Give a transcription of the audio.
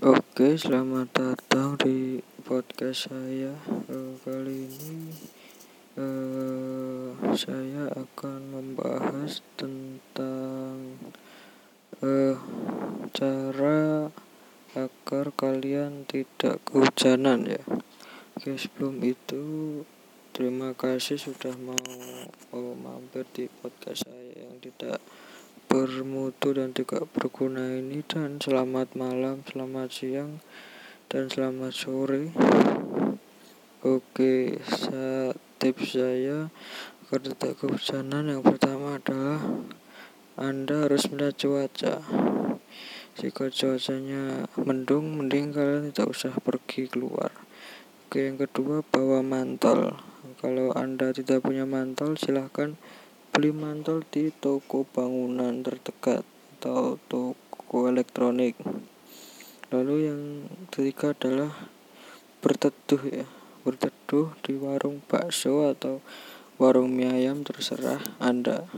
Oke, selamat datang di podcast saya. Uh, kali ini uh, saya akan membahas tentang uh, cara agar kalian tidak kehujanan ya. Oke, sebelum itu terima kasih sudah mau oh, mampir di podcast saya yang tidak bermutu dan tidak berguna ini dan selamat malam, selamat siang, dan selamat sore. Oke, saya, tips saya agar tidak kehujanan yang pertama adalah Anda harus melihat cuaca. Jika cuacanya mendung, mending kalian tidak usah pergi keluar. Oke, yang kedua bawa mantel. Kalau Anda tidak punya mantel, silahkan beli mantel di toko bangunan terdekat atau toko elektronik. Lalu yang ketiga adalah berteduh ya. Berteduh di warung bakso atau warung mie ayam terserah anda